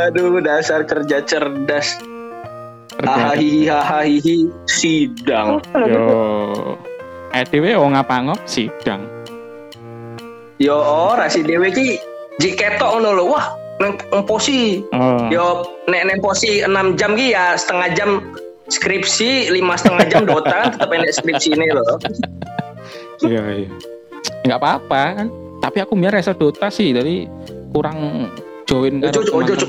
Aduh, dasar kerja cerdas. Hahihi hahihi sidang. Yo. EDW wong apa ngop sidang. Yo ora si dhewe ki jiketok ngono lho. Wah, neng neng posi. Oh. Yo nek neng posi 6 jam ki ya setengah jam skripsi, lima setengah jam Dota kan tetap enek skripsi ini loh. Iya, iya. Enggak apa-apa kan. Tapi aku biar rasa Dota sih, jadi kurang join Ojo ojo ojo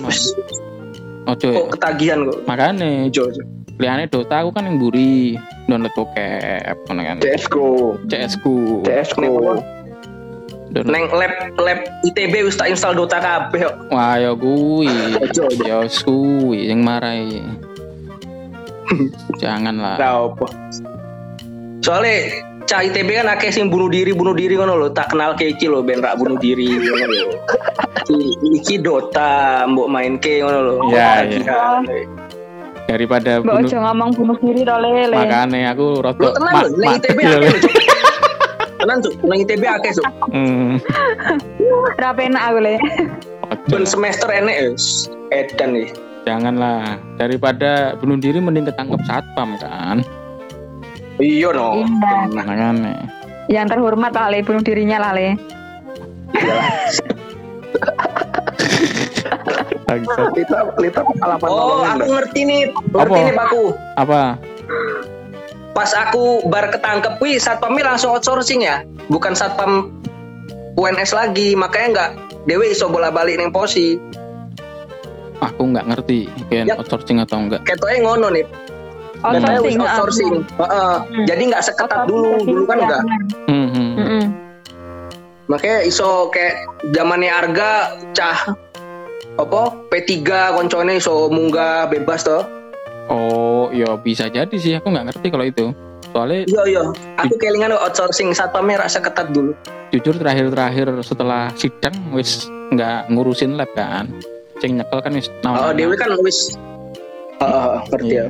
ojo. Kok ketagihan kok. Makane Ojo ojo. liane Dota aku kan yang buri download bokep ngono kan. CSGO. CS. CSGO. Download. Neng lab lab ITB wis tak install Dota kabeh kok. Wah, ya kuwi. Ya kuwi yang marai. Janganlah. Lah apa? Soalnya cah ITB kan akeh sing bunuh diri bunuh diri ngono lho tak kenal ke iki lho ben rak bunuh diri ngono lho. Iki, iki Dota mbok main ke ngono lho. Iya, Ketagihan. Daripada Mbak bunuh Ojo ngomong bunuh diri to lele. makane aku rada tenan ma- lho, ITB lho. akeh lho. Cuk. Tenan tuh, nang ITB akeh tuh. Hmm. Ora penak aku le. Ben semester enek ya. Edan nih. Janganlah. Daripada bunuh diri mending ketangkep satpam kan. Iya no. Iya. Yang terhormat lah le bunuh dirinya lah le. Lita, Lita pengalaman Oh, aku ngerti nih. Ngerti Apa? nih Paku. Apa? Pas aku bar ketangkep wih satpamnya langsung outsourcing ya. Bukan satpam UNS lagi, makanya enggak Dewi iso bola-balik ning posi. Aku nggak ngerti. Kayak Ya. outsourcing atau enggak. Ketoknya ngono nih. Wis Outsourcing, outsourcing. Heeh. Hmm. Jadi nggak seketat dulu, Outsourcing, dulu kan iya, enggak. benar. Hmm, hmm. Mm-mm. Makanya iso kayak zamannya Arga cah apa P3 koncone iso munggah bebas toh. Oh, ya bisa jadi sih. Aku nggak ngerti kalau itu. Soalnya Iya iya. Aku kelingan outsourcing satpamnya rasa ketat dulu. jujur terakhir-terakhir setelah sidang wis nggak ngurusin lab kan. Ceng nyekel kan wis Oh. Dewi kan wis Heeh, ngerti ya.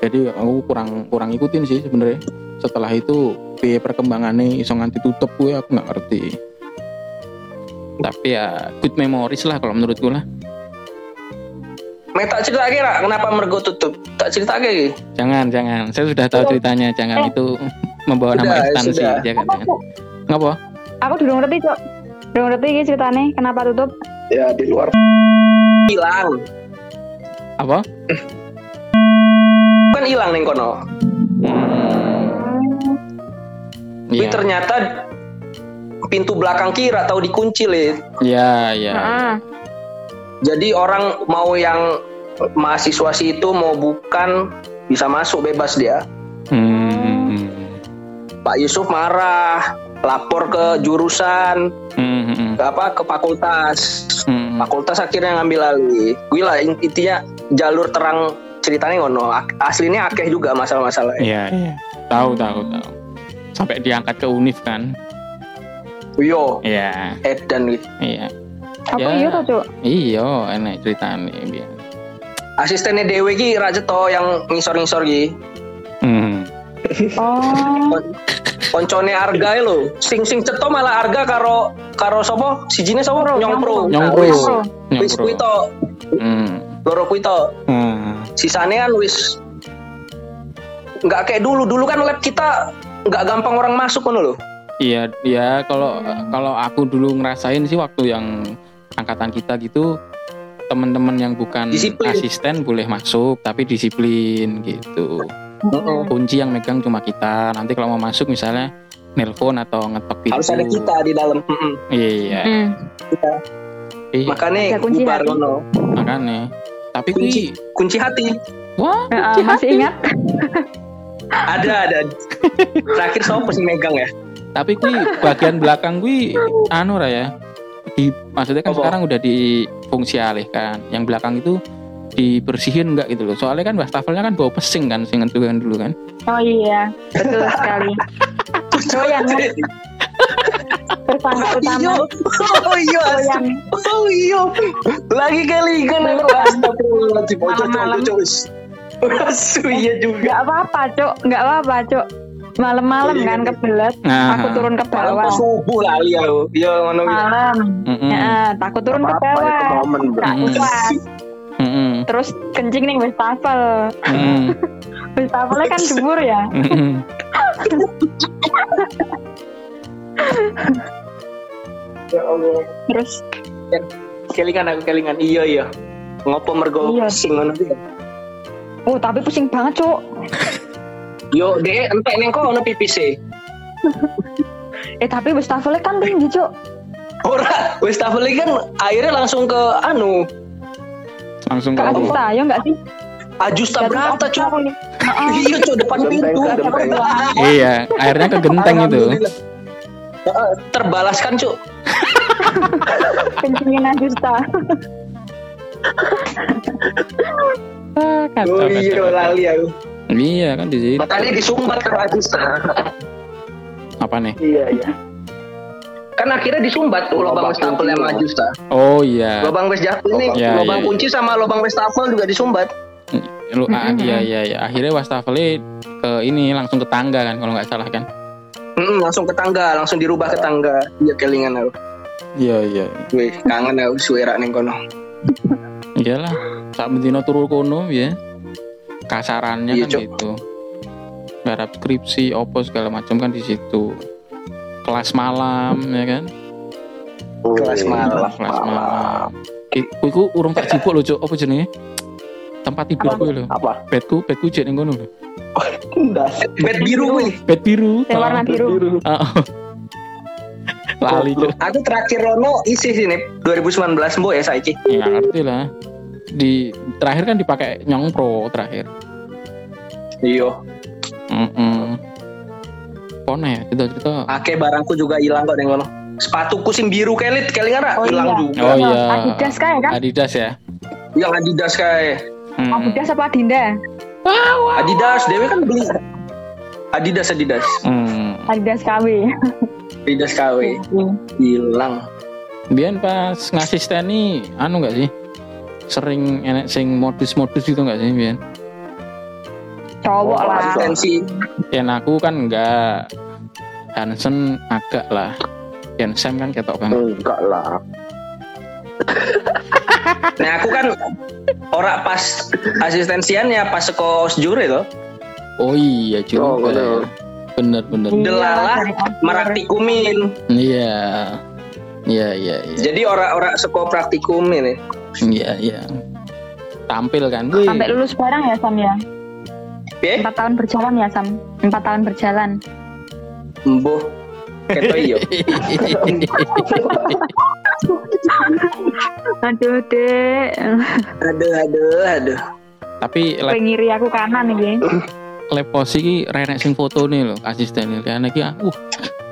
Jadi aku kurang kurang ikutin sih sebenarnya. Setelah itu piye perkembangannya iso nganti tutup gue aku nggak ngerti. Tapi ya good memories lah kalau menurutku lah. Mek tak cerita kira kenapa mergo tutup? Tak cerita lagi. Jangan jangan. Saya sudah tahu ceritanya. Jangan Eh. itu membawa nama Sudah, instansi. sudah. Jangan jangan. Ngapa? Aku dulu ngerti, Cok. Dulu ngerti iki ceritane kenapa tutup. Ya di luar Hilang. Apa? Kan hilang ning kono. Tapi Iya. ternyata pintu belakang kira tahu dikunci le. Iya iya. Heeh. Jadi orang mau yang mahasiswa itu mau bukan bisa masuk bebas dia. Hmm. Pak Yusuf marah, lapor ke jurusan, Hmm, hmm, hmm. ke apa ke fakultas. Hmm. Fakultas akhirnya ngambil alih. Gue lah intinya jalur terang ceritanya ngono. Aslinya akeh juga masalah-masalah. Iya iya. Tahu tahu tahu. Sampai diangkat ke univ kan. Yo, Iya edan gitu. iya. Apa Ya. iya to, Cok? Iya enak ceritanya biar. Asistennya Dewi ki raja to yang ngisor-ngisor ki. Hmm. Oh. Koncone Arga lo. Sing sing ceto malah Arga karo karo sopo? Sijine sopo? Pro, Nyongpro. Nyongpro. Nah, wis. Nyong kuwi to, Hmm. Loro kuwi to. Hmm. Sisane kan wis nggak kayak dulu. Dulu kan lab kita nggak gampang orang masuk kan lo. Iya, ya kalau kalau aku dulu ngerasain sih waktu yang angkatan kita gitu teman-teman yang bukan Disiplin. asisten boleh masuk tapi disiplin gitu. Kunci yang megang cuma kita. Nanti kalau mau masuk misalnya nelpon atau ngetok pintu. Harus ada kita di dalam. Mm-mm. Iya. Hmm. Kita. Iya, Makanya bubar ngono. makanya. Tapi kui, Kunci kunci hati. wah, kunci masih hati. ingat? Ada ada. Terakhir sopo sih megang ya? Tapi kui bagian belakang kui anu Ra, ya. Di maksudnya kan Apa? sekarang udah difungsi alihkan. Yang belakang itu dibersihin enggak gitu loh. Soalnya kan wastafelnya kan bau pesing kan sing kan dulu kan. Oh iya, betul sekali. Oh tersangka utama. Oh iya. Oh yang Oh iya. Lagi kali kan aku astagfirullahaladzim. Ojo Malam-malam. wis. Asu iya juga. nggak apa-apa, Cok. Nggak apa-apa, Cok. Malam-malam Iya, kan iya. kebelet. Nah, Aku turun ke Malam bawah. pas subuh lali aku. Iya ngono gitu. Malam. Ya, takut turun ke apa-apa itu bawah. momen Mm. kuat. Mm-mm. terus kencing nih wastafel Mm-mm. wastafelnya kan dhuwur ya. Ya Allah. terus Kelingan aku kelingan. Iya iya. Ngopo mergo Iya. sing ngono oh tapi pusing banget cuk Yo, dek entek neng kok ono pipis e. eh tapi wastafelnya kan tinggi cuk Ora, wis tafel iki kan airnya langsung ke anu, langsung ke ke Ajusta ya enggak sih Ajusta berkata cuk. Heeh. Iya cuk depan pintu. Iya airnya ke genteng itu Terbalaskan cuk. Kencingin Ajusta Ah, kacau, Oh iya kacau. lali aku. iya kan di situ Makanya disumbat ke Ajusta. apa nih Iya iya. Kan akhirnya disumbat tuh lubang kunci. sama Ajusta. oh iya Lubang wastafel ini, Ya, lubang ya, kunci sama lubang wastafel juga disumbat. lu ah, iya iya iya akhirnya wastafelnya ke ini langsung ke tangga kan kalau nggak salah kan langsung ke tangga, langsung dirubah ke tangga. Iya kelingan aku. iya iya Wih, kangen aku suara neng kono. iyalah saat bentino turu kono ya kasarannya Iya, kan Cok. gitu garap skripsi opo segala macam kan di situ kelas malam ya kan Kelas malam. kelas malam Iku, urung tak jipuk lho, Cuk. Apa jenenge? Tempat tidur gue lho. Apa? Bedku, bedku jek ning kono lho. Bed biru wih. Bed biru. yang warna biru Ah, ah. Lali, Cuk. Aku terakhir Rono isi sini 2019 mbok ya saiki. Ya ngerti lah. Di terakhir kan dipakai Nyong Pro terakhir. Iya. Heeh. Pone ya, cerita-cerita. Ake barangku juga hilang kok neng kono. Sepatuku sing biru kelit kelingan ra Oh, hilang iya. juga. Oh iya. Adidas kayak kan Adidas ya. Yang Adidas kayak Hmm. Adidas apa Adinda Adidas Dewi kan beli Adidas Adidas Hmm. Adidas KW Adidas KW hilang. Biar pas ngasisten nih, anu nggak sih? Sering enek sing modus-modus gitu nggak sih, Bian? cowok lah Asistensi Yang aku kan enggak Hansen agak lah Yang Sam kan ketok banget Enggak lah. Nah aku kan ora pas asistensian ya pas seko jure to. Oh iya juga Oh, bener. Bener bener Iya, Delala dari kantor. Meratikumin. Iya Iya iya iya Jadi ora-ora seko praktikumin ya. Iya iya Tampil kan Wih. sampai lulus bareng ya Sam ya Piye? empat tahun berjalan ya Sam empat tahun berjalan Mbuh. Keto iyo. aduh dek. Aduh aduh aduh. Tapi lab, Kowe ngiri aku kanan nih lab pos iki renek sing foto nih loh Asistennya Karena iki ah, uh,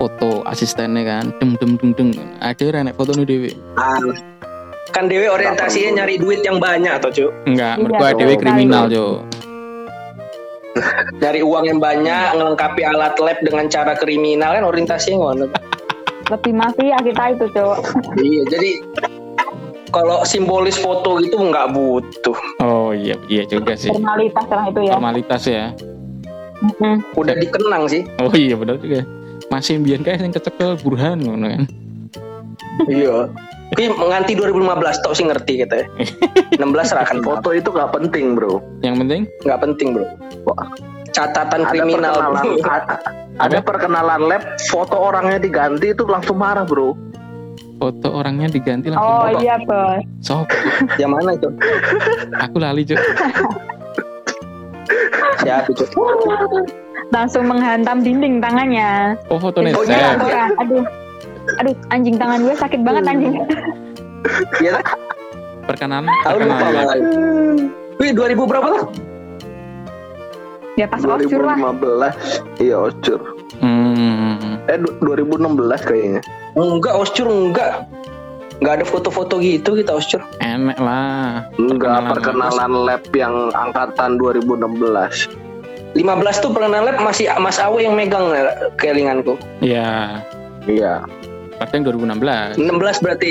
Foto asistennya kan. Dem dem dem dem. Ada renek foto nih Dewi. Ah, kan Dewi orientasinya nyari duit yang banyak atau cu Enggak Iya, Mereka Cok. Dewi kriminal Jo Nyari uang yang banyak Ngelengkapi alat lab dengan cara kriminal kan orientasinya ngono. Lebih mafia kita itu cok Iya jadi Kalau simbolis foto gitu nggak butuh. Oh iya iya juga sih. Formalitas lah itu ya. Formalitas ya. Mm. Udah dikenang sih. Oh iya benar juga. Masih biar kayak yang kecekel burhan ngono kan. Iya Tapi nganti 2015 tau sih ngerti kita ya 16 serahkan foto Foto itu nggak penting bro. Yang penting nggak penting bro Catatan Ada kriminal perkenalan, bro. a- ada perkenalan lab, foto orangnya diganti itu langsung marah bro. foto orangnya diganti langsung oh foto. iya bos Sopo? Yang mana itu? Aku lali Cuk Siapa itu? langsung menghantam dinding tangannya Oh Oh, iya. Orang, aduh aduh anjing tangan gue sakit banget anjing Iya Perkenalan Tahu lupa Perkenalan malah. Wih 2000 berapa tuh? ya pas oscur lah 2015. Iya oscur. Hmm Eh du- 2016 kayaknya. Enggak, Oscur enggak. Enggak ada foto-foto gitu kita Oscur. Enek lah Enggak Perkenalan perkenalan lab yang angkatan 2016. 15 tuh pernah lab masih Mas Awe yang megang eh, kelinganku. Iya Iya. Yang 2016 16 berarti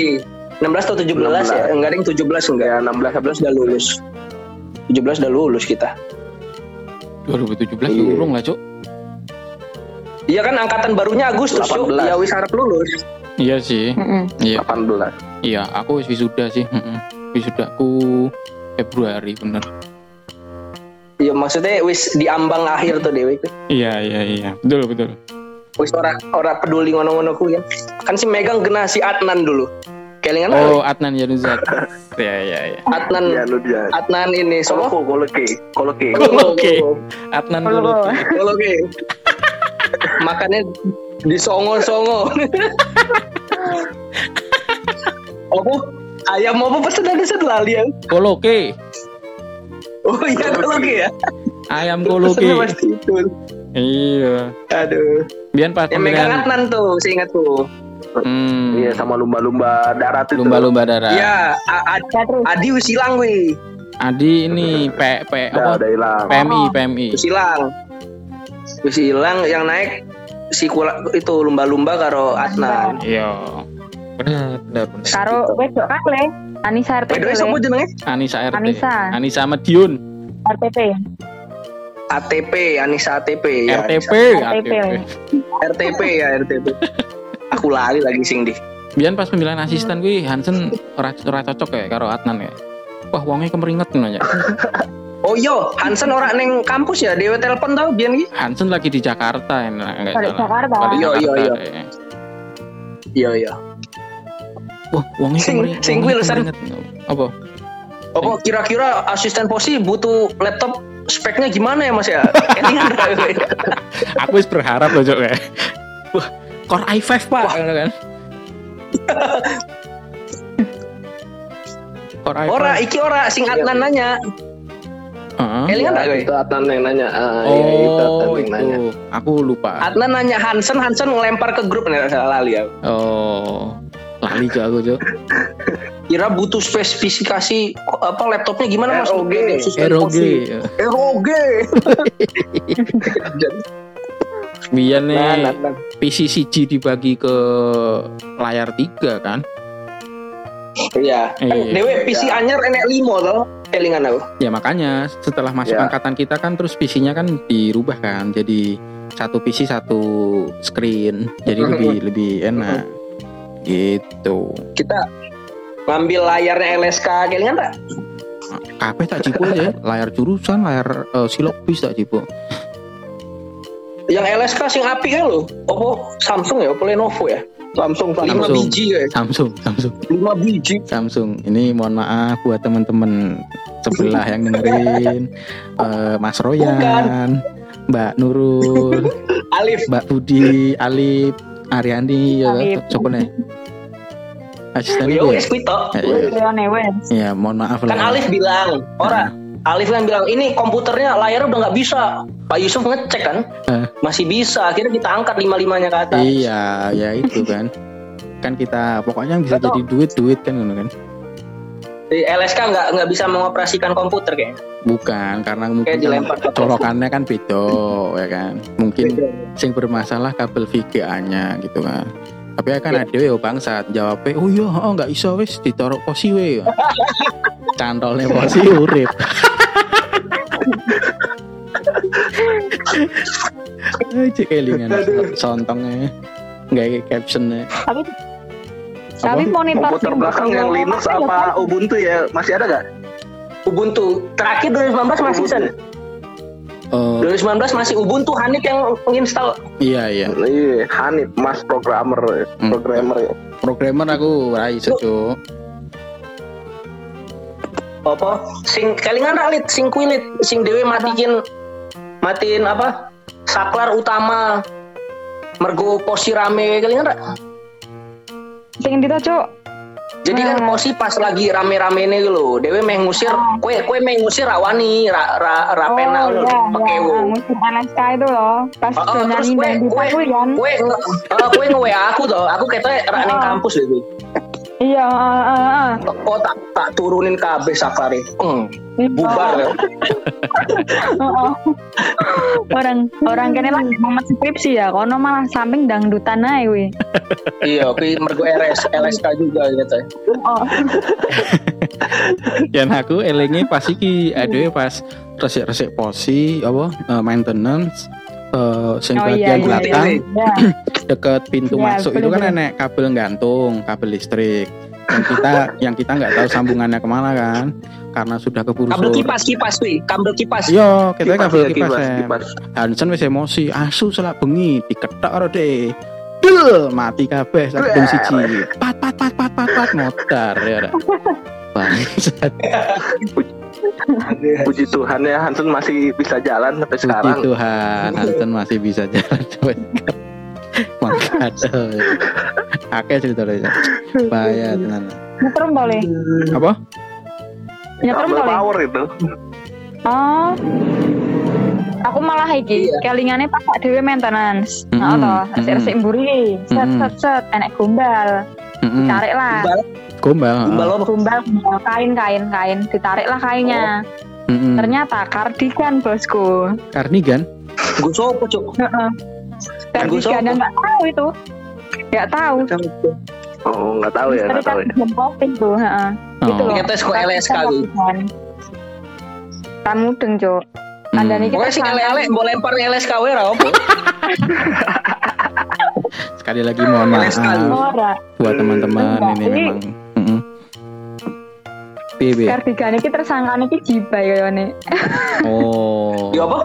16 atau 17 ya? Enggak ada yang 17 enggak. Ya 16 17 udah lulus. 17 udah lulus kita. 2017 Iya. urung lah Cuk Iya kan angkatan barunya Agustus, Cuk. 18. Ya wis harap lulus. Iya sih Mm-mm. Iya 18. Iya aku wis wisuda sih Mm-mm. Wisudaku Februari bener. Iya maksudnya wis di ambang akhir tuh dewe itu. Iya iya iya betul betul. Wis ora ora peduli ngono-ngono ku ya. Kan si megang kena si Adnan dulu. Kelingan Oh Adnan Yanuzat. Iya iya iya. Adnan Ya lu dia. Adnan ini Solo sopo koloke, koloke. Koloke. Adnan Koloke. Kalau ke makannya di songo-songo. apa? Ayam apa pesen ada satu lali ya? Koloke. Oh iya kalau ke ya. Ayam Koloke. pasti itu. Iya. Aduh. Biar pas Yang megang Adnan tuh, saya ingat tuh. hmm, Iya sama lumba-lumba darat itu. lumba-lumba darah. Iya. Adi wis hilang wih. Adi ini P P apa? udah hilang. PMI PMI. Wis hilang. Wis hilang yang naik si kula, itu lumba-lumba karo Adnan. Iya. Benar benar benar. Karo wedok kan le. Anissa RTP. Wedoke sapa jenenge? Anissa RT. Anissa. Anissa Madiun. RTP. ATP, Anissa ATP ya. RTP. RTP. RTP ya RTP. Aku lali lagi sing di. Biar pas pemilihan asisten gue Hansen ora ora cocok ya karo Adnan ya. Wah, wongnya kemeringet nanya. Oh iya, Hansen orang neng kampus ya, Dewa telepon tau biar iki. Hansen lagi di Jakarta ya, enggak Balik salah. Jakarta. Balik Jakarta, iya. ya. Iya iya. Wah, wongnya Sing- sing kuwi, San. kemeringet. Apa? Apa kira-kira asisten posi butuh laptop speknya gimana ya Mas ya? Aku wis berharap loh, Cok. kayak. Wah, Core i5, Pak, gitu kan. Core i5. ora, iki ora sing Adnan nanya. Iya, kowe? itu Atan yang nanya. Ah, iya, itu Atan Oh, yang nanya. itu. Aku lupa. Adnan nanya Hansen, Hansen ngelempar ke grup nih salah lali ya. Oh. Lali Cok aku, Cok. Kira butuh spesifikasi apa laptopnya gimana Mas? ROG. ROG. ROG. Biar nih Nah, nah, nah. PC CG dibagi ke layar tiga kan? Iya. Kan Iya. Dewe PC anyar enek limo toh. Kelingan aku. Ya makanya setelah masuk Ya. angkatan kita kan terus PC-nya kan dirubah kan jadi satu PC satu screen jadi lebih lebih enak gitu. Kita ngambil layarnya LSK kelingan tak? Kabeh tak cipu aja layar jurusan layar eh, silok bis tak cipu. Yang LSK sing api kan lo. Oppo Samsung ya, Oppo Lenovo ya. Samsung, Lima Samsung. biji ya. Samsung Samsung Lima biji. Samsung ini mohon maaf buat teman-teman sebelah yang dengerin Eh, Mas Royan, Mbak Nurul, Alif. Mbak Budi, Alip, Ariani, ya, coba nih. Asisten ya? wis kuwi. Ya, ya. Leone wes. Ya, mohon maaf Kan. Alif bilang, ora. Alif kan bilang ini komputernya layar udah nggak bisa. Pak Yusuf ngecek kan, Eh. masih bisa. Akhirnya kita angkat lima limanya ke atas. Iya, ya itu kan. Kan kita pokoknya yang bisa jadi duit duit kan gitu kan. Di LSK nggak nggak bisa mengoperasikan komputer kayaknya. Bukan karena mungkin dilempar ke colokannya kan beda ya kan. Mungkin sing bermasalah kabel VGA-nya gitu kan. Tapi ya kan Iya. ada ya bangsat jawabnya, oh iya oh, nggak iso wis ditaruh posi we. Cantolnya posi urip. Eh, Cek kelingan sontongnya nggak kayak captionnya. Tapi tapi monitor Komputer belakang yang Linux apa Ubuntu ya masih ada gak? Ubuntu terakhir 2019 masih bisa. Oh 2019 masih Ubuntu Hanif yang menginstal. iya iya. Iya, Hanif, Mas programmer, Hmm. programmer ya. Programmer aku rai sejo. apa sing kelingan ralit sing kuilit sing dewe matiin matiin apa saklar utama mergo posi rame kelingan ra? Sing dita cuk. Jadi kan Nah. posi pas lagi rame-rame ini lho dewe meh ngusir kue kue meh ngusir rawani ra ra ra pena lho iya, pakai iya, wo musim LSK itu loh. Pas Oh, oh, oh, terus kue kue itu kan. kue kue nge WA aku tuh aku kata ra ning Oh. kampus gitu Iya, heeh, heeh. kok tak tak turunin kabeh saklare hmm, bubar ya Heeh. orang orang kene lagi momen skripsi ya, kono malah samping dangdutan ae we. iya kuwi mergo RS LSK juga gitu Oh, Dan aku elingi pas iki aduh pas resik-resik posi apa eh, maintenance eh sing oh bagian iya, iya, belakang iya. deket pintu Iya, masuk itu kan bener-bener. enek kabel gantung, kabel listrik. yang kita yang kita nggak tahu sambungannya ke mana kan karena sudah keburu Kabel kipas kipas wih, kabel kipas. Iya, kita kabel ya, kipas. kipas, Em. kipas. Hansen wis emosi, asu selak bengi diketok karo deh. Dul, mati kabeh sak gedung siji. Pat pat pat pat pat pat motor ya. Bangsat. Puji Tuhan ya Hansen masih bisa jalan sampai Puji sekarang. Tuhan, Hansen masih bisa jalan sampai sekarang. Mangkat. Akeh cerita ya. Bahaya tenan. Nyetrum boleh. Apa? Nyetrum boleh. power itu. Oh. Aku malah iki Iya. kelingannya pas dhewe maintenance. Mm-mm, Heeh to, mm-mm. resik mburi, set set set enek gombal. Mm-mm. Tarik lah. Gombal, Gombal. gombal apa? Gombal, gombal, kain kain kain ditarik lah kainnya. Mm-mm. Ternyata kardigan bosku. Karnigan. Gue sopo. Kan gua Kardigan sopo? nggak tahu itu. Nggak tahu. Oh nggak tahu ya nggak tahu ya. kardigan tuh, heeh. Itu Oh. loh. Kita kok LSK gue. Kamu deng, Cuk. Hmm. Kandani kita Pokoknya sing santai. elek-elek mbok lempar LSK wae ra opo. Sekali lagi mohon maaf buat teman-teman ini- memang. Piye, piye? Kardigan iki tersangkane iki jibai kayane. Oh. Yo apa?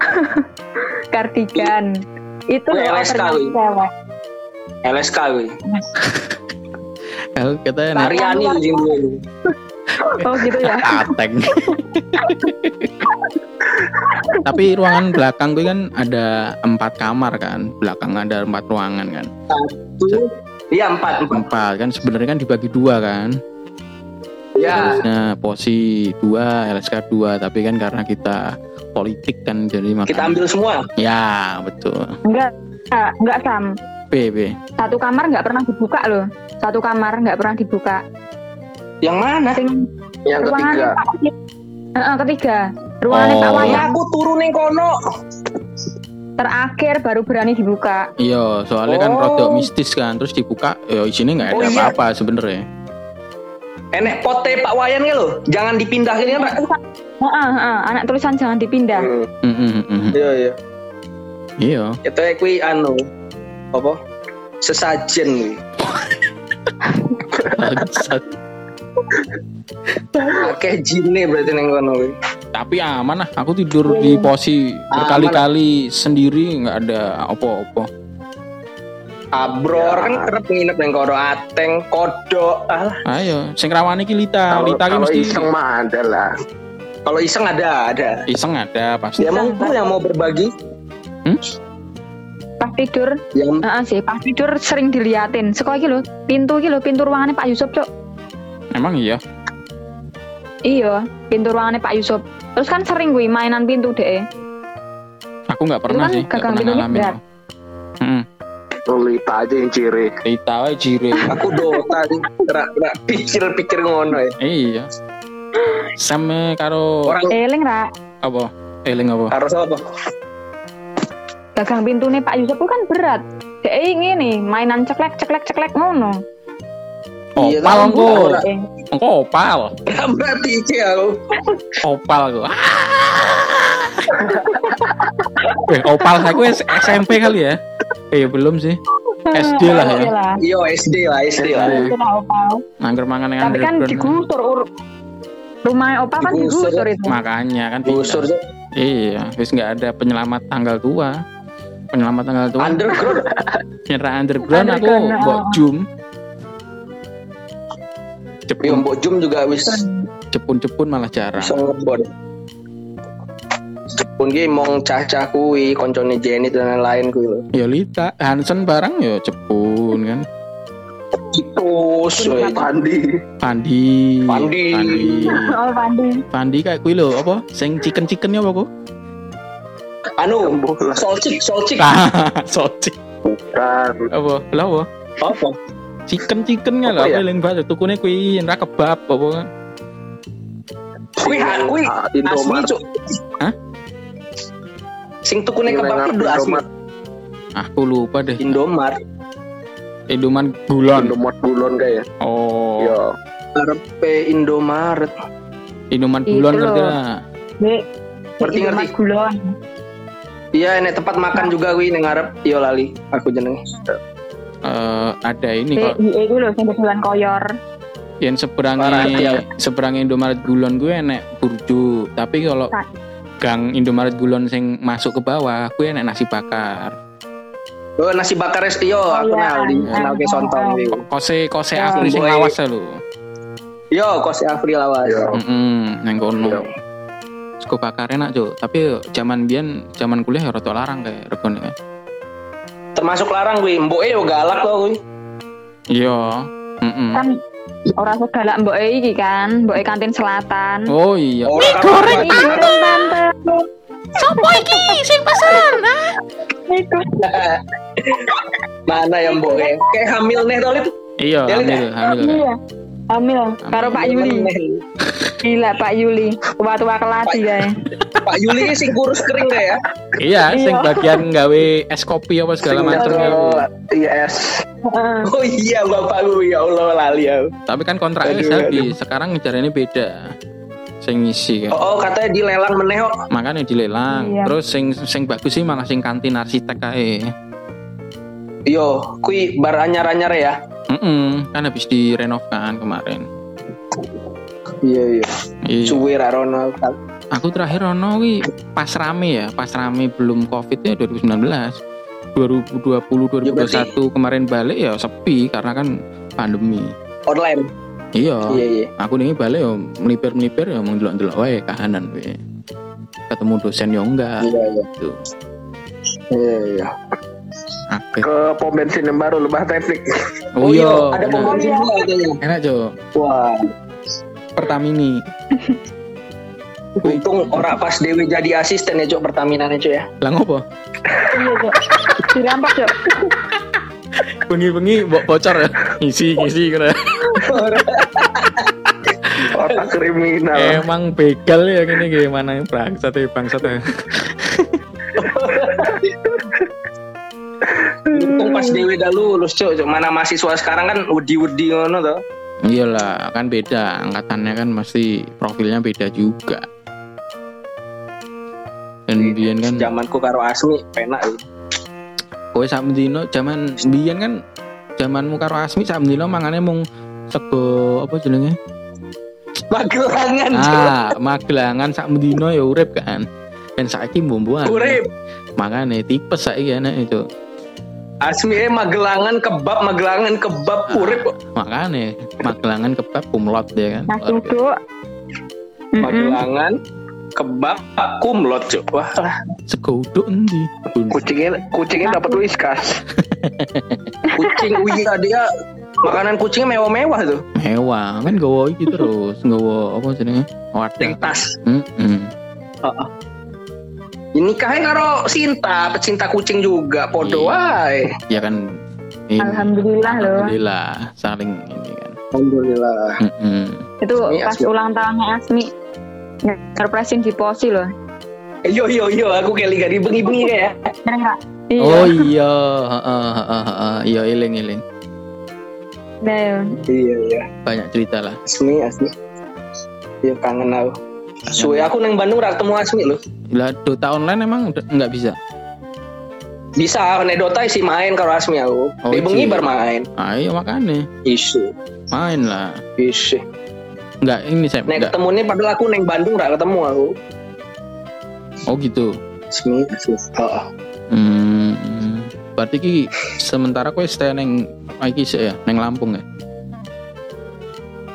Kardigan. Itu loh LSK, cewek. LSK gue. Kalau kita enak Tariani. Oh gitu ya. ateng. Tapi ruangan belakang gue kan ada empat kamar kan, belakang ada empat ruangan kan, Iya empat empat. empat kan sebenarnya kan dibagi dua kan, Ya. harusnya posi dua, LSK dua, tapi kan karena kita politik kan jadi makanya Kita ambil semua. ya betul, Enggak. Enggak, enggak Sam. B B Satu kamar nggak pernah dibuka loh. Satu kamar nggak pernah dibuka. Yang mana? Sing Yang ruangannya ketiga. Pak Heeh, ketiga. Ruangannya Oh. Pak Ya Wayang aku turun ning kono. Terakhir baru berani dibuka. Iya, soalnya kan Oh. rodok mistis kan, terus dibuka, ya isinya nggak ada Oh, iya. apa-apa sebenarnya. Enek pote Pak Wayan ya lo. Jangan dipindahin kan, Pak. Heeh, heeh, anak tulisan jangan dipindah. Hmm, Mm, mm, mm, mm. Iya iya. Iya. Itu kuwi anu apa? Sesajen kuwi. Akeh jine berarti ning kono kuwi. Tapi aman lah, aku tidur di posi berkali-kali sendiri nggak ada apa-apa. Abror Ya. kan kerep nginep ning kono ateng kodok. Alah, Ayo, sing rawane iki Lita, Kalau Lita ki mesti iseng mah ada lah. kalau iseng ada ada. iseng ada pasti. Ya mau yang mau berbagi Pas tidur, yang heeh sih, pas tidur sering diliatin. Sekolah iki lho, pintu iki lho, pintu ruangannya Pak Yusuf, Cuk. Emang iya. Iya, pintu ruangannya Pak Yusuf. Terus kan sering gue mainan pintu deh. Aku nggak pernah kan sih, nggak gagang pernah ngalamin. berat. Hmm. Lolita aja yang ciri. Lita wae jire. aku Dota. Rak rak pikir-pikir ngono ya. iya. Sama karo Orang Eling ra, apa? Eling apa? harus apa? gagang pintunya Pak Yusuf kan berat. Dek ngene, mainan ceklek ceklek ceklek ngono. Iya, Opal tahu, engko. opal. Ya berarti iki aku. Opal aku. Eh, opal aku SMP kali ya? Eh, belum sih. SD lah ya. Iya lah. Iya SD lah, SD lah. Itu lah opal. Nangger mangan yang Tapi kan digusur ur- rumah opal kan Digusur, digusur itu. Makanya kan Gusur tidak. Iya, wis nggak ada penyelamat tanggal tua. Penyelamat tanggal tua. underground. Nyerah underground, aku mbok oh. jum. Cepun, Mbok Jum juga wis cepun-cepun malah jarang. bisa ngebon. Jepun ki mong cah-cah kuwi koncone Jenny dan lain-lain kuwi lho. Ya Lita, Hansen barang ya cepun kan. Kitus, woy. Pandi. Pandi. Pandi. Pandi. Oh, Pandi. Pandi kayak kuwi lho, apa? Sing chicken-chickennya apa kok? anu solcik solcik Soci. Bukan. Apa? Lah apa? apa Chicken-chicken Apa lah, ya? apa eling banget tukune kuwi ra kebab apa kan. kuwi ha- kuwi Ah, asli Indomaret. cuk Hah? sing tukune kebab itu asli Indomaret. Aku lupa deh. Indomaret Indoman Gulon. Indomaret bulon kayak. Oh. Yo. Arepe Indomaret Indoman Itu Gulon ngerti lah. Ngerti, Indomaret ngerti. Gulon. iya enek tempat makan juga kuwi ning ngarep yo lali aku jenenge eh, ada ini kok IE ku lho sing dodolan koyor. yang seberangi iya. seberangi Indomaret Gulon gue enek burjo tapi kalau gang Indomaret Gulon sing masuk ke bawah gue enek nasi bakar Oh, nasi bakar Estio, Oh, aku iya. kenal di kenal ke Sontong. Ko- kose kose Ya. Afri sing lawas ya lu Yo, kos Afri lawas. Mm nang kono Iya. Sego bakar enak jo tapi zaman biyen zaman kuliah ya rada larang kayak regone Termasuk larang gue, mboke yo galak kok gue. iya Mm-mm. Kan ora segalak mboke iki kan, mboke kantin selatan. oh iya Orang Goreng tante. sopo iki sing pesan. Mana yang mboke? Kayak hamil nih tolit. iya Ya, hamil hamil kan. Iya. Hamil karo Pak Yuli. Gila Pak Yuli. Tua-tua kelas ya. Pak Yuli sing kurus kering kayak ya. iya sing Iya. bagian gawe es kopi apa segala Sing macam ya. IS. Heeh. Oh iya bapak gue ya Allah lali ya. tapi kan kontraknya Aduh, habis sekarang ngejarannya beda sing ngisi kan Oh, oh katanya dilelang meneh kok. makanya dilelang Iya. terus sing sing bagus sih malah sing kantin arsitek kae Yo, kui bar anyar-anyar ya. Mm-mm, kan habis direnov kan kemarin Iya iya. iya. Suwe ra rono. aku terakhir ono wi pas rame ya pas rame belum covid ya 2019 2020 Ya, 2021 kemarin balik ya sepi karena kan pandemi Online. iya Iya iya. aku nih balik ya melipir melipir ya mau delok delok wae kahanan we ketemu dosen ya enggak Iya iya. gitu Iya iya. Akeh Ke pom bensin yang baru lebah teknik. oh iya ada bener. pom bensin juga katanya. enak jo Wah, Pertamini untung ora pas Dewi jadi asisten ya Cok Pertamina nih Cok ya. lah ngopo Iya, Cok. Dirampas, Cok. bengi-bengi bocor ya ngisi ngisi kena Otak kriminal. emang begal ya gini gimana bangsat ya bangsat ya Untung pas Dewi dah lulus Cok. Cok. Mana mahasiswa sekarang kan udi-udi ngono tuh. iyalah kan beda angkatannya kan mesti profilnya beda juga dan biyen kan Zamanku karo Asmi penak. ya. kowe sak dino zaman biyen kan zamanmu karo Asmi sak dino mangane mung sego apa jenenge Magelangan ah magelangan sak dino ya urip kan dan saiki mbomboan Urip. makane tipes saiki enak itu Asmi eh magelangan kebab, magelangan kebab urip kok. makane magelangan kebab kumlot ya kan Mas duduk. Mm-mm. Magelangan kebab kumlot Cok. Wah lah. sego uduk endi Kucingnya kucingnya dapat whiskas. kucing iya dia makanan kucingnya mewah-mewah tuh. mewah kan gowo iki terus gowo apa jenenge wadah tas. Heeh. Ini kahnya karo Sinta, pecinta kucing juga, podo Iya. wae. ya kan ini Alhamdulillah loh. alhamdulillah saling ini kan Alhamdulillah. Heeh. Itu Asmi, pas Asmi. ulang tahunnya Asmi. Surprisein di posi loh. Yo yo yo, aku kayak liga bengi-bengi kayak. Bener nggak? Iya. oh iya heeh heeh heeh iya eling eling Nah, Iya iya. banyak cerita lah Asmi Asmi. Iya kangen aku. Suwe aku neng Bandung rak ketemu Asmi loh. lah Dota online emang nggak bisa Bisa nek Dota sih main karo Asmi aku. Oh, Di bengi iya. bar main. ayo makanya Isu. main lah Isu. nggak ini saya Nek ketemu nih padahal aku neng Bandung rak ketemu aku. oh gitu Asmi Asmi. Oh, hmm berarti ki sementara kowe stay neng iki sih ya neng Lampung ya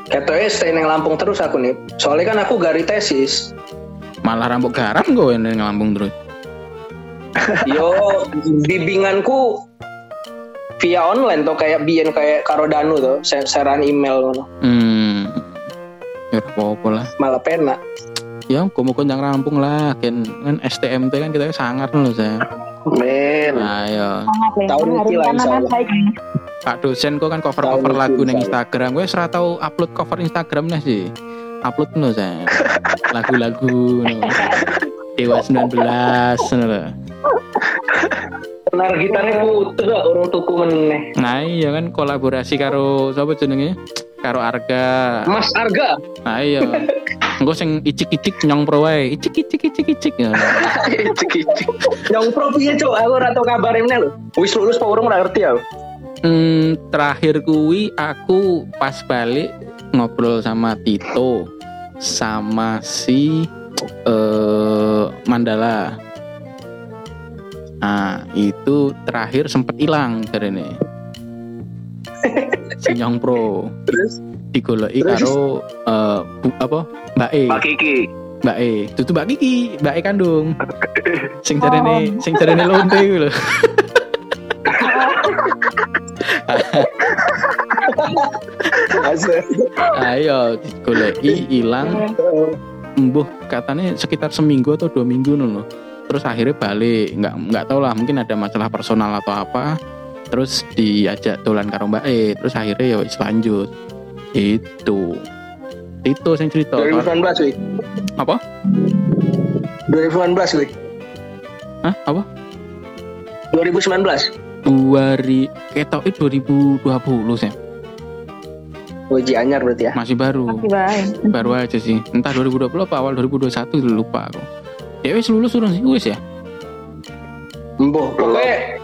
Katanya stay neng Lampung terus aku nih. Soalnya kan aku gari tesis. malah rambut garam gue neng Lampung terus Yo, bimbinganku via online tuh kayak biyen kayak karo Danu tuh, se- seran email ngono. hmm ya udah apa-apa lah Malah pena. ya kamu kencang rampung lah kan kan STMT kan kita sangar loh saya Men. ayo sangat ya. Tahun ini lah, insya Allah. Pak dosen kok kan cover cover Tahun lagu neng Instagram gue serah tahu upload cover Instagram nih sih upload loh saya lagu-lagu no. Dewa 19 no. loh. Benar gitarnya putus lah orang tuku meneh. nah iya kan kolaborasi karo siapa jenenge karo Arga Mas Arga, nah iya Engko sing icik-icik nyong pro wae icik-icik icik-icik ya. Cik-cik. yang pro piye cok? Aku ora tau kabare meneh lho. Wis lulus apa urung ora ngerti aku. Hmm, terakhir kuwi aku pas balik ngobrol sama Tito sama si eh Mandala. Nah, itu terakhir sempet hilang dari ini. Sinyong Pro Terus digoleki karo eh, bu- apa? Mbak E. Pak Kiki. Mbak E. Itu Mbak Kiki, Mbak E kandung. Sing jarene sing jarene lonte kuwi lho. Ayo digoleki hilang. Embuh katanya sekitar seminggu atau dua minggu loh terus akhirnya balik. Nggak nggak tahu lah mungkin ada masalah personal atau apa. Terus diajak dolan karo mbak E. Terus akhirnya ya wis lanjut. Itu itu yang cerita. 2019 wih. apa? 2019 wih. Hah? apa? 2019. Dua ri ketok itu 2020 sih Wajib anyar berarti ya. masih baru Masih baik. baru aja sih entah 2020 apa awal 2021 lupa aku ya wis lulus urung sih wis ya Embuh. Pokoknya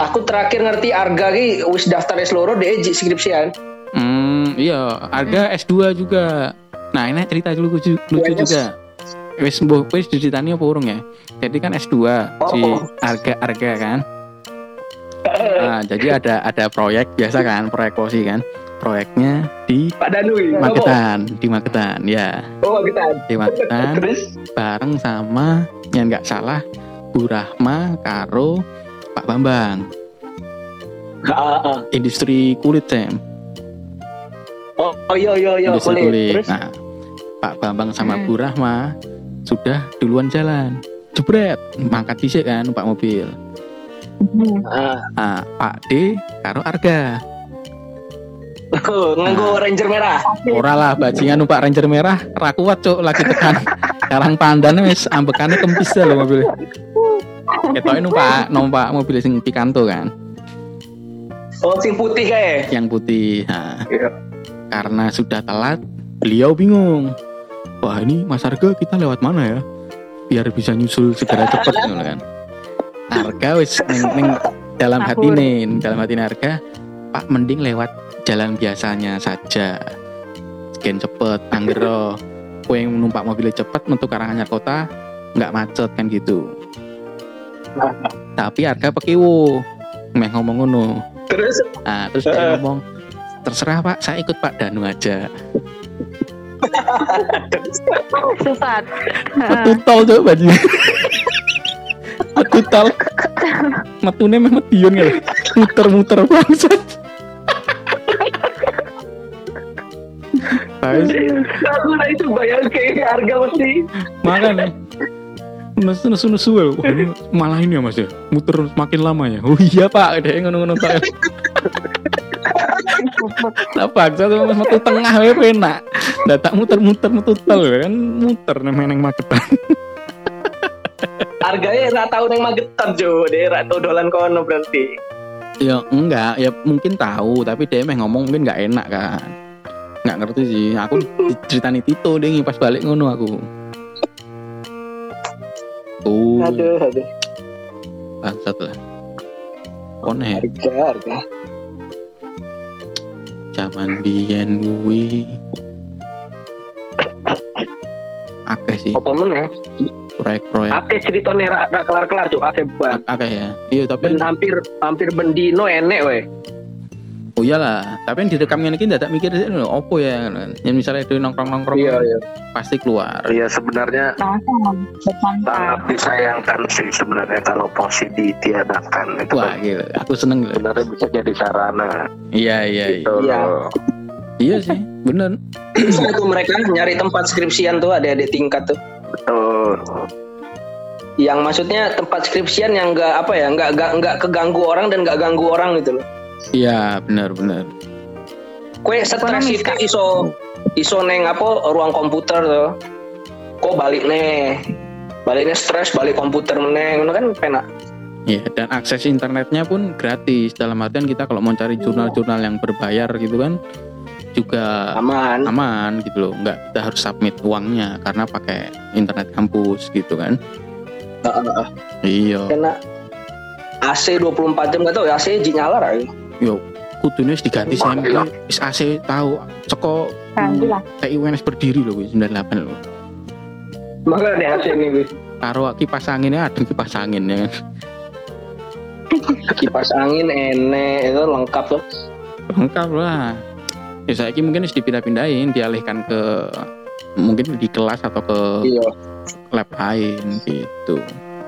aku terakhir ngerti Arga ki wis daftar seluruh deh skripsian. Hmm, iya, harga S2 juga. Nah, ini cerita dulu lucu, lucu Yes. juga. Wis mbuh wis diceritani apa urung ya? Jadi kan S2 si Oh. harga-harga kan. Nah, jadi ada ada proyek biasa kan, proyek posi kan. Proyeknya di Pak Danu ini. Magetan, di Magetan ya, Oh, Magetan. di Magetan Terus bareng sama yang nggak salah Bu Rahma karo Pak Bambang, Ah, ah. industri kulit Sam. Oh, oh iya iya iya industri kulit. Terus Nah, Pak Bambang sama Hmm. Bu Rahma sudah duluan jalan. Jebret, mangkat dhisik kan numpak mobil. Ah. Nah, Pak D karo Arga. Oh, nganggo Ranger merah. Ora lah bajingan numpak Ranger merah, ra kuat cuk lagi tekan. Karang pandan wis ambekane kempis dah lho mobil. Ketoke numpak numpak mobil sing Picanto kan, Oh, sing putih kayak. yang putih. Nah, Iya. karena sudah telat, beliau bingung. Wah ini Mas Arga kita lewat mana ya? Biar bisa nyusul segera cepet gitu kan. Arga wis neng, neng dalam hati nih, dalam hati Arga, Pak mending lewat jalan biasanya saja. Sekian cepet, anggero. Kue yang numpak mobilnya cepet, metu Karanganyar kota, nggak macet kan gitu. Tapi Arga pekiwo, meh ngomong ngono. Terus Nah, terus dia Eh. ngomong, terserah Pak, saya ikut Pak Danu aja. Sesat. Metutol tuh baju. Metutol. Metune meh medion ya. Muter-muter bangsat. Aku lah itu bayang kayak harga mesti. makanya Nesu nesu nesu ya. Malah ini ya mas ya? Muter makin lama ya? Oh iya pak. Deh ngono-ngono pak. Nah bangsa tuh mas metu tengah ya penak tak muter-muter metu ya kan muter neng neng magetan Harganya nggak tahu neng Magetan jo, nggak tahu dolan kono berarti. Ya enggak, ya mungkin tahu, tapi dia emang ngomong mungkin nggak enak kan. Nggak ngerti sih. Aku ceritani Tito deh pas balik ngono aku. Tuh, Aduh, aduh. bangsat lah. Konek, Harga, harga. zaman biyen kuwi. Akeh sih Apa meneh? Proyek-proyek. Akeh ceritanya rak rak kelar-kelar cuk, akeh banget. Akeh ya. Iya, tapi Ben hampir hampir bendino enek weh. oh iyalah, tapi yang direkam ngene iki dadak mikir sih lho, opo ya kan. Yang misalnya itu nongkrong-nongkrong iya. pasti keluar. Iya sebenarnya sangat disayangkan sih sebenarnya kalau posi ditiadakan itu Wah, kan. Aku seneng gila. sebenarnya bisa jadi sarana Iya, iya, iya. gitu Iya. loh. Iya sih, bener. Bisa tuh mereka nyari tempat skripsian tuh ada di tingkat tuh. Betul. Yang maksudnya tempat skripsian yang enggak apa ya, enggak enggak enggak keganggu orang dan enggak ganggu orang gitu loh. Iya, bener, bener. Kue stres itu iso iso neng apa ruang komputer tuh. Kok balik nih? Baliknya stres, balik komputer meneng, itu kan penak. Iya, dan akses internetnya pun gratis. Dalam artian kita kalau mau cari jurnal-jurnal yang berbayar gitu kan juga Aman. aman gitu loh. Nggak kita harus submit uangnya karena pakai internet kampus gitu kan. Heeh. Iya. Kena AC 24 jam gak tau ya AC ji nyala lah. yo wis diganti iya. wis AC tahu lah. TI UNS berdiri loh wis 98 loh Maka ada hasil ini wis. karo kipas anginnya ada kipas angin ya Kipas angin enek itu lengkap tuh. lengkap lah ya saya mungkin harus dipindah-pindahin dialihkan ke mungkin di kelas atau ke Iya. lab lain gitu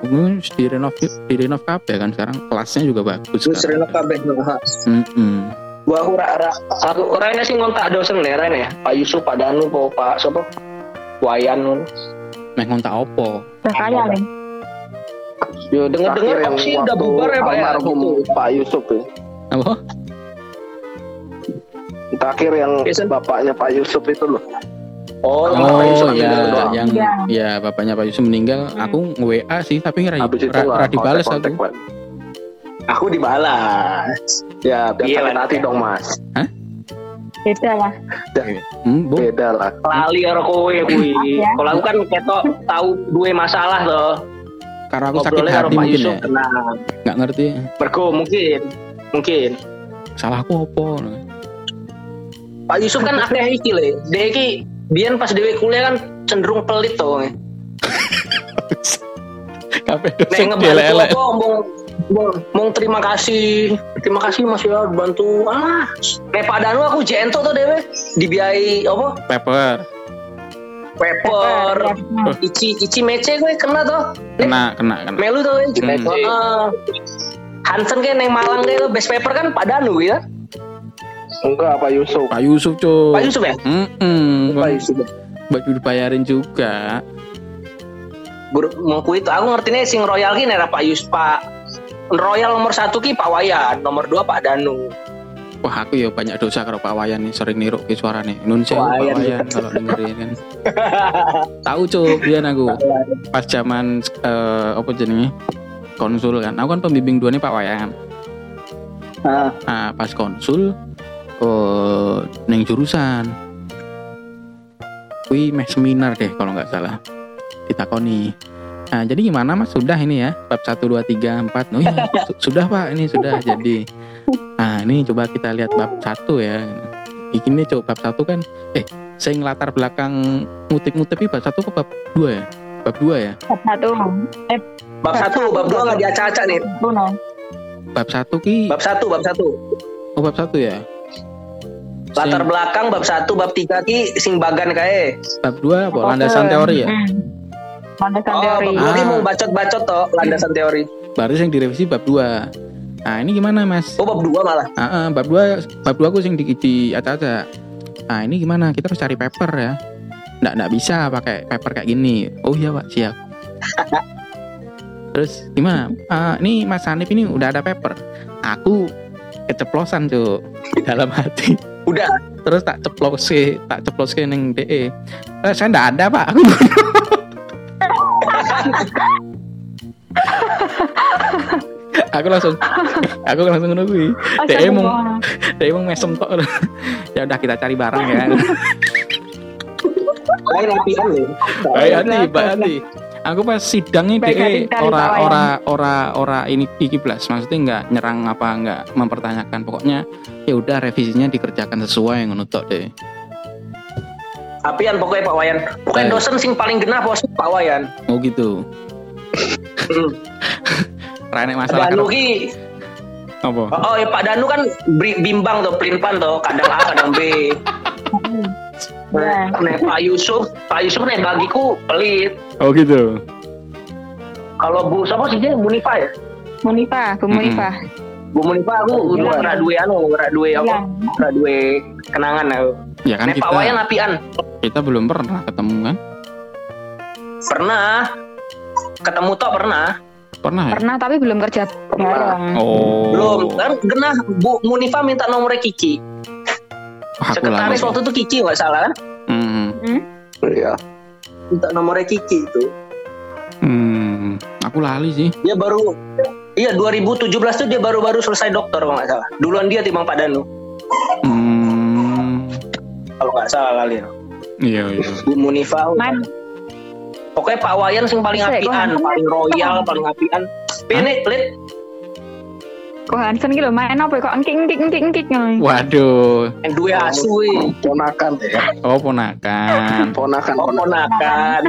mungkin harus direnov direnov kabeh kan sekarang kelasnya juga bagus Terus rena kabeh. Mm-mm. Gua aku ora ora aku orangnya sih ngontak dosen leren ya. Pak Yusuf, Pak Danu, Pak Pak? Wayan nun. meh ngontak opo kaya nih. Yo yang opsi udah bubar ya Pak ya. Gitu. Pak Yusuf ya. apa Terakhir yang Jason. bapaknya Pak Yusuf itu loh. Oh, Yang Pak Oh Yusuf ya, yang Iya. ya bapaknya Pak Yusuf meninggal, aku nge-WA sih tapi nggak ra, nggak ra dibales aku. lagi. aku dibalas. Ya, Dan iya sakit hati dong mas. Beda lah. Hmm, bu, Beda lah. Lali karo kowe kuwi. Ya. Kalau aku kan ketok tahu dua masalah toh. karena aku sakit hati mungkin ya, nggak ngerti. Mergo mungkin mungkin Salahku opo? Pak Yusuf kan akeh iki le. Dia iki biyen pas dhewe kuliah kan cenderung pelit toh. Kabeh Nek dosen ngebantu elek apa mong terima kasih. Terima kasih Mas ya bantu. Ah, nek Pak Danu aku jento tuh dewe dibiayai apa? Paper, Paper. Ya. Ici ici mece gue kena toh. kena, kena, kena. Melu tuh ici Hmm. Ah. Hansen kayak neng Malang kayak best paper kan Pak Danu ya. Enggak Pak Yusuf. Pak Yusuf cuk. Pak Yusuf ya? Mm-mm, Pak Yusuf. baju dibayarin juga. Gur, mau ku itu aku ngerti nih sing royal ki nera Pak Yus Pak Royal nomor satu ki Pak Wayan, nomor dua Pak Danu. Wah aku ya banyak dosa kalau Pak Wayan nih sering niru ke suara nih. Nun sewu, Pak Wayan. Wayan kalau dengerin kan. Tahu cuk, biar aku pas zaman eh, apa jenenge konsul kan. Aku kan pembimbing dua nih Pak Wayan. Ah. Nah, pas konsul eh neng jurusan. Kui meh seminar deh kalau nggak salah. Ditakoni. Nah, jadi gimana Mas? Sudah ini ya, bab 1 2 3 4. Oh iya, su- sudah Pak, ini sudah jadi. Nah, ini coba kita lihat bab 1 ya. Ini coba bab 1 kan eh saya ngelatar belakang ngutip-ngutip bab 1 ke bab 2 ya? Bab 2 ya? Satu. Eh, Bab satu, bab dua nggak diacak-acak nih. Bab 1 ki Bab satu, bab satu. oh bab 1 ya? Latar Sing- belakang bab satu, bab tiga ki sing bagan kae. bab 2 apa? Landasan teori ya? Hmm. Landasan Oh, teori. bab Ah. mau bacot-bacot toh landasan teori. Baru yang direvisi bab 2. Nah, ini gimana, Mas? Oh, bab dua malah. Ah, ah, bab 2 bab 2 aku sing di, di acak-acak. Nah, ini gimana? Kita harus cari paper ya. Nggak, nggak bisa pakai paper kayak gini. Oh iya, Pak, siap. Terus gimana? Ah, ini Mas Hanif ini udah ada paper. Aku keceplosan tuh di dalam hati. Udah. Terus tak ceplos ke, tak ceplos ke neng DE. Eh, saya nggak ada pak. Aku aku langsung aku langsung nungguin Oh, DE mau dia emang mesem tok ya udah kita cari barang ya Lain lapian loh. baik hati baik hati aku pas sidang ini ora Wayan. ora ora ora ini iki blas maksudnya nggak nyerang apa nggak mempertanyakan pokoknya ya udah revisinya dikerjakan sesuai ngono tok deh Apian pokoknya Pak Wayan. Pokoknya Eh. dosen sing paling genah bos Pak Wayan. oh gitu Hmm. Rene masalah Danu karo ki apa Oh, oh ya Pak Danu kan bimbang tuh, pelimpan tuh, kadang A, kadang B. Ya. Nih Pak Yusuf, Pak Yusuf nih bagiku pelit. oh gitu Kalau Bu siapa sih dia Munifa ya? Munifa, Bu. Munifa. Bu Munifa aku Iya. udah ora duwe anu, ora duwe apa? Ora duwe kenangan aku. ya kan Nih kita Pak Wayan apian. kita belum pernah ketemu kan Pernah ketemu tok pernah. pernah ya Pernah tapi belum kerja bareng. oh Belum kan genah Bu Munifa minta nomornya Kiki. Lali Sekretaris waktu itu Kiki nggak salah kan? hmm. Iya. Minta nomornya Kiki itu. hmm aku lali sih Dia baru Iya 2017 tuh dia baru-baru selesai dokter kalau nggak salah. Duluan dia timbang Pak Danu. hmm Kalau nggak salah kali ya. iya iya Bu Munifa. Man, Pokoknya Pak Wayan sing paling Bisa, apian, paling royal, paling apian. Ini, Lid, Kok Hansen gitu main apa kok engkik engkik engkik engkik ngono. Waduh, yang dua asu wih. Ponakan ya. oh ponakan. Ponakan. Oh, ponakan.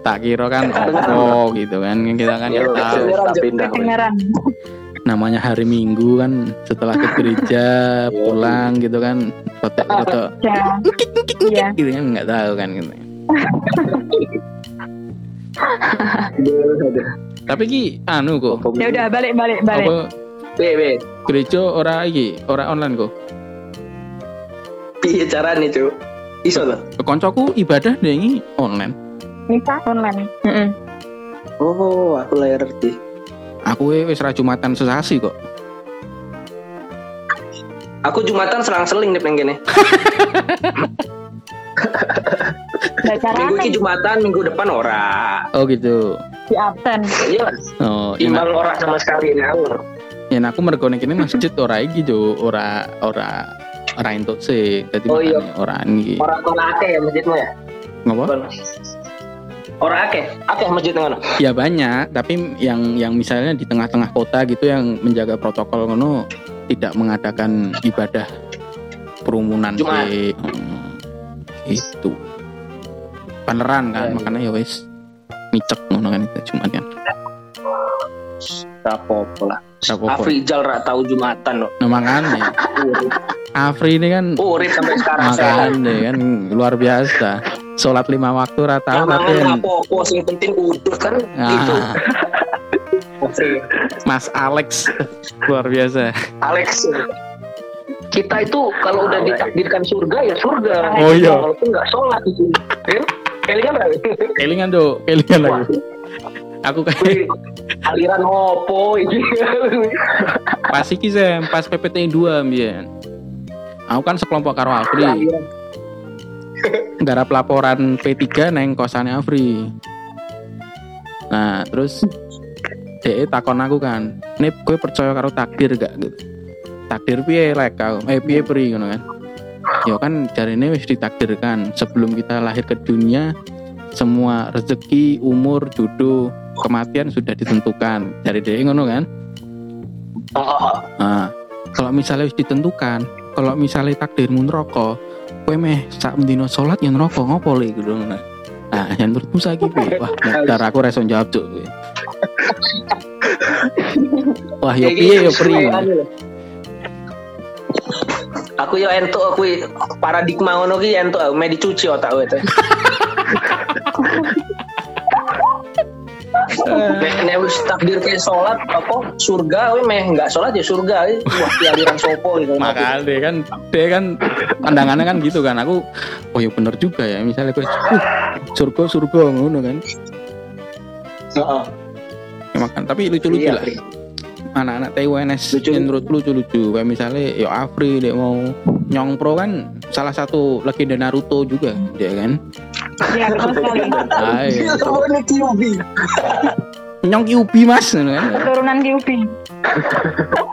Tak kira kan opo gitu kan. Kita kan Iya, nggak tahu. pindah. Kedengeran. Namanya hari Minggu kan setelah ke gereja pulang gitu kan. Foto-foto Ya. Iya. gitu kan nggak tahu kan gitu. Tapi ki anu kok. Ya udah balik balik balik. Apa Weh. gereja ora iki, ora online kok. Piye carane, Cuk? Iso loh. Koncoku ibadah dengi online. Bisa online. Heeh. Oh, aku lah ngerti. Aku wis ra Jumatan sesasi kok. Aku Jumatan selang-seling nih pengennya. Nah, Minggu ini Jumatan, minggu depan ora. Oh gitu. di absen. Iya, Oh, enak. timbang ora sama sekali ngawur. Ya aku ning kene masjid ora iki jo, ora ora ora entuk sih. Dadi Oh, iya. ora iki. Ora ora akeh ya masjidmu ya? Ngapa? Ora akeh, akeh masjid ngono. Ya banyak, tapi yang yang misalnya di tengah-tengah kota gitu yang menjaga protokol ngono tidak mengadakan ibadah kerumunan sih. Hmm, itu. Paneran kan, Ya, makanya ya wis micek ngono kan itu Jumat kan. Apa-apa lah. Afrizal ra tahu Jumatan loh. Nah, makanya Afri ini kan Urip sampai sekarang. makanya kan luar biasa. Sholat lima waktu rata tapi Tahu kan apa-apa sing penting udut kan gitu. ah, Afri. Mas Alex luar biasa. Alex kita itu kalau udah ditakdirkan surga ya surga. Oh, iya. Walaupun nggak sholat itu. Ya? Kelingan nggak? Kelingan tuh, kelingan lagi. Aku kayak aliran opo ini. pas iki Sam, pas PPT 2 mbiyen. Aku kan sekelompok karo Afri. Garap laporan P3 neng kosane Afri. Nah, terus DE takon aku kan, "Nip, gue percaya karo takdir gak?" gitu. Takdir piye lek kau? Eh piye pri ngono kan. Ya kan jarine wis ditakdirkan sebelum kita lahir ke dunia semua rezeki, umur, jodoh, kematian sudah ditentukan. Dari DE ngono kan. Oh, Nah, kalau misalnya ditentukan, kalau misalnya takdirmu neraka, kowe meh sak mendino salat yang neraka ngopo le gitu nah. Yang menurutmu saiki piye? Wah, dar aku reso jawab kowe. Wah, yo piye gitu, yo pri. Aku yo entuk aku paradigma ngono ki entuk aku meh dicuci otak itu. Nek nek wis takdir ke salat apa surga we meh enggak salat ya surga we. wah aliran sopo gitu. Makanya kan dia kan pandangannya kan gitu kan. Aku oh ya bener juga ya. Misalnya kowe uh, surga surga ngono kan. Heeh. Ya, makan tapi lucu-lucu Iya, lah. Pri. anak-anak TWNS Lucu. menurut lucu-lucu kayak misalnya ya Afri dia mau Nyong Pro kan salah satu legenda Naruto juga dia kan Iya betul sekali. Ini Kyubi. Nyong Kyubi mas kan Keturunan.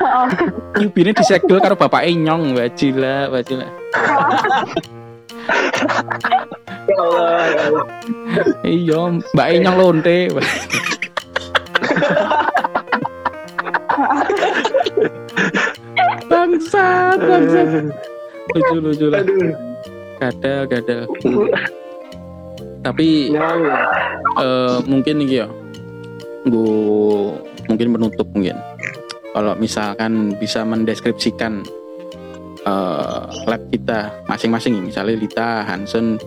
Oh, Kyubi ini disegel karo bapak Nyong wajila wajila Ya Allah, ya Allah. iya mbak Nyong lonte bangsat bangsat lucu lucu lah Aduh. gadal gadal tapi eh, mungkin nih ya gue mungkin menutup mungkin kalau misalkan bisa mendeskripsikan eh, lab kita masing-masing misalnya Lita, Hansen,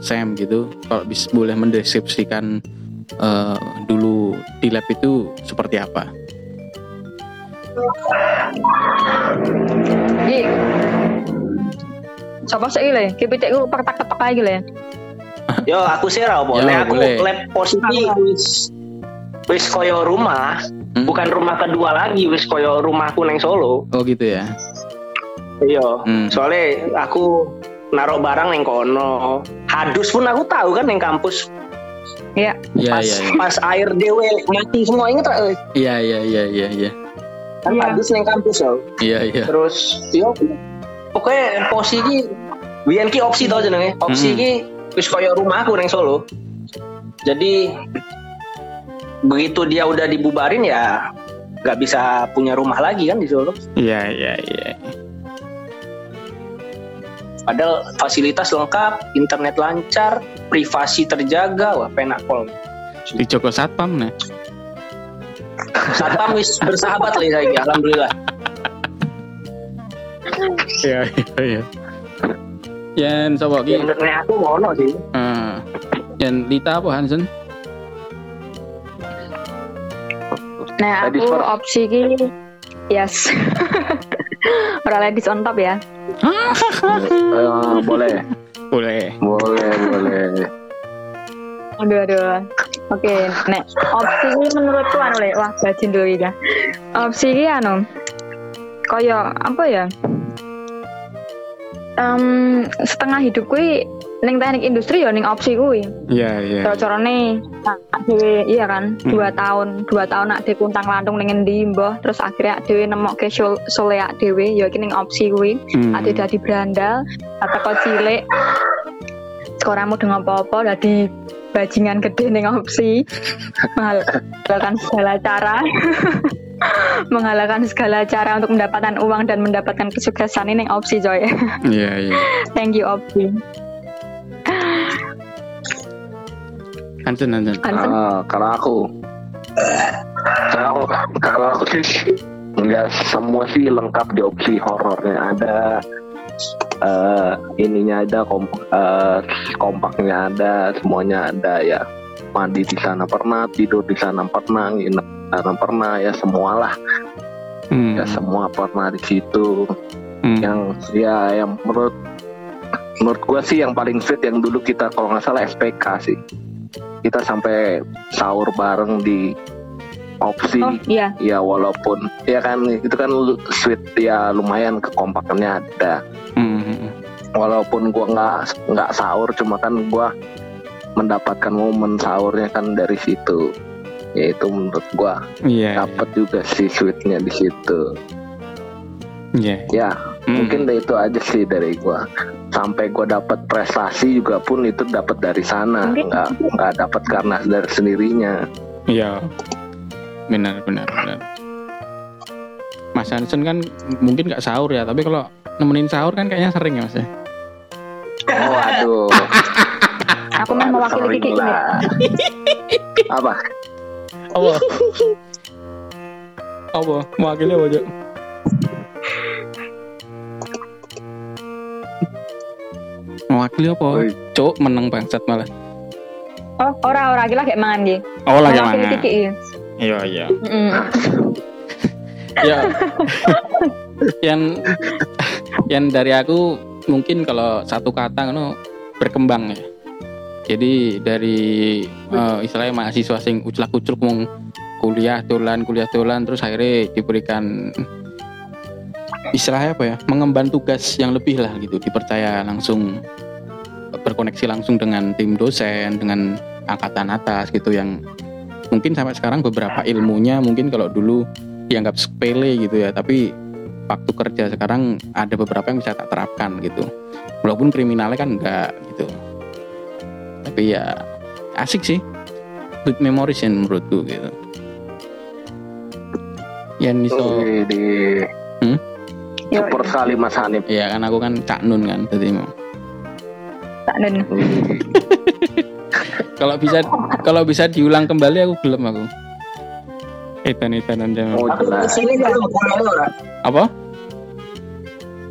Sam gitu kalau bisa boleh mendeskripsikan eh, dulu di lab itu seperti apa Iki. Siapa sih le? Kipitik ku petak-petak aja le. Yo aku sih ra apa. Yo, Nek aku boleh. lab posisi wis wis koyo rumah, Hmm? bukan rumah kedua lagi, wis koyo rumahku neng Solo. oh gitu ya Iya. Hmm. Soalnya aku naruh barang neng kono. Hadus pun aku tahu kan neng kampus. Iya. iya pas iya iya pas air dewe mati semua inget tak? eh? iya iya iya iya iya Kan Iya. hadus neng kampus yo. iya iya Terus yo pokoknya posisi biyen ki opsi tau jenenge. Opsi Hmm. ki wis koyo rumahku neng Solo. Jadi begitu dia udah dibubarin ya nggak bisa punya rumah lagi kan di Solo. Iya iya iya. Padahal fasilitas lengkap, internet lancar, privasi terjaga, wah penak pol. Di Joko Satpam nah. Satpam wis bersahabat lah saya, alhamdulillah. Iya iya iya. Yan sapa ki? Nek aku ngono sih. Eh, Yan Lita apa Hansen? Nah, aku opsi ki yes. Ora ladies on top ya. Eh, boleh, Boleh. boleh, boleh. Aduh aduh. Oke, nek opsi ini menurutku anu le, wah bajin dulu ya. Opsi ini anu, koyo apa ya? Em, setengah hidup kuwi ning teknik industri ya ning opsi kuwi. Iya iya. Cara-carane nak dhewe iya kan, dua tahun, dua tahun nak dhewe kuntang lantung ning endi mbah, terus akhirnya dhewe nemokke sul- sole ak dhewe ya iki ning opsi kuwi. Hmm. Ade dadi berandal, kata kok cilik. Sekarang mau dengan apa-apa dadi bajingan gede ning opsi. Menghalalkan segala cara. menghalalkan segala cara untuk mendapatkan uang dan mendapatkan kesuksesan ini opsi coy. Iya iya. Thank you opsi. Hansen Hansen. Hansen. Ah, kalau aku, kalau kalau aku sih nggak semua sih lengkap di opsi horornya ada eh ininya ada komp eh, kompaknya ada semuanya ada ya mandi di sana pernah tidur di sana pernah nginep di sana pernah ya semualah Hmm. ya semua pernah di situ Hmm. yang ya yang menurut menurut gua sih yang paling fit yang dulu kita kalau nggak salah SPK sih kita sampai sahur bareng di opsi Oh iya, ya walaupun ya kan itu kan sweet ya lumayan kekompakannya ada. Walaupun gua nggak nggak sahur cuma kan gua mendapatkan momen sahurnya kan dari situ yaitu menurut gua Iya. dapat juga sih sweetnya di situ Iya. ya Hmm. mungkin itu aja sih dari gua sampai gua dapat prestasi juga pun itu dapat dari sana nggak nggak dapat karena dari sendirinya Iya. Benar, benar, benar. Mas Hansen kan mungkin nggak sahur ya, tapi kalau nemenin sahur kan kayaknya sering ya Mas ya. Oh aduh aku mau mewakili Kiki ini. apa Apa? Apa? Mewakili apa aja? Mewakili apa? Cuk, menang bangsat malah. Oh, ora ora gila kayak mangan gitu. Oh, lagi Mewakili mana? Kiki iya. Iya, iya. Ya yang yang dari aku mungkin kalau satu kata kan berkembang ya. Jadi dari eh, istilahnya mahasiswa sing uclak ucluk mau kuliah dolan kuliah dolan terus akhirnya diberikan istilahnya apa ya mengemban tugas yang lebih lah gitu dipercaya langsung berkoneksi langsung dengan tim dosen dengan angkatan atas gitu yang mungkin sampai sekarang beberapa ilmunya mungkin kalau dulu dianggap sepele gitu ya tapi waktu kerja. Sekarang ada beberapa yang bisa tak terapkan gitu. Walaupun kriminalnya kan enggak gitu. Tapi ya asik sih. Good memories yang menurutku gitu. Yang Wih, di Yo, super sekali Mas Hanif. Ya kan aku kan cak nun kan jadi mau. Tak nen. Wih, kalau bisa kalau bisa diulang kembali aku gelem aku etan-etanan zaman oh Aku jelas sini gelem kuliahnya ora. apa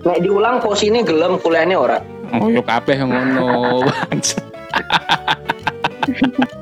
Nek diulang kok sini gelem kuliahnya ora. oh yo kabeh ngono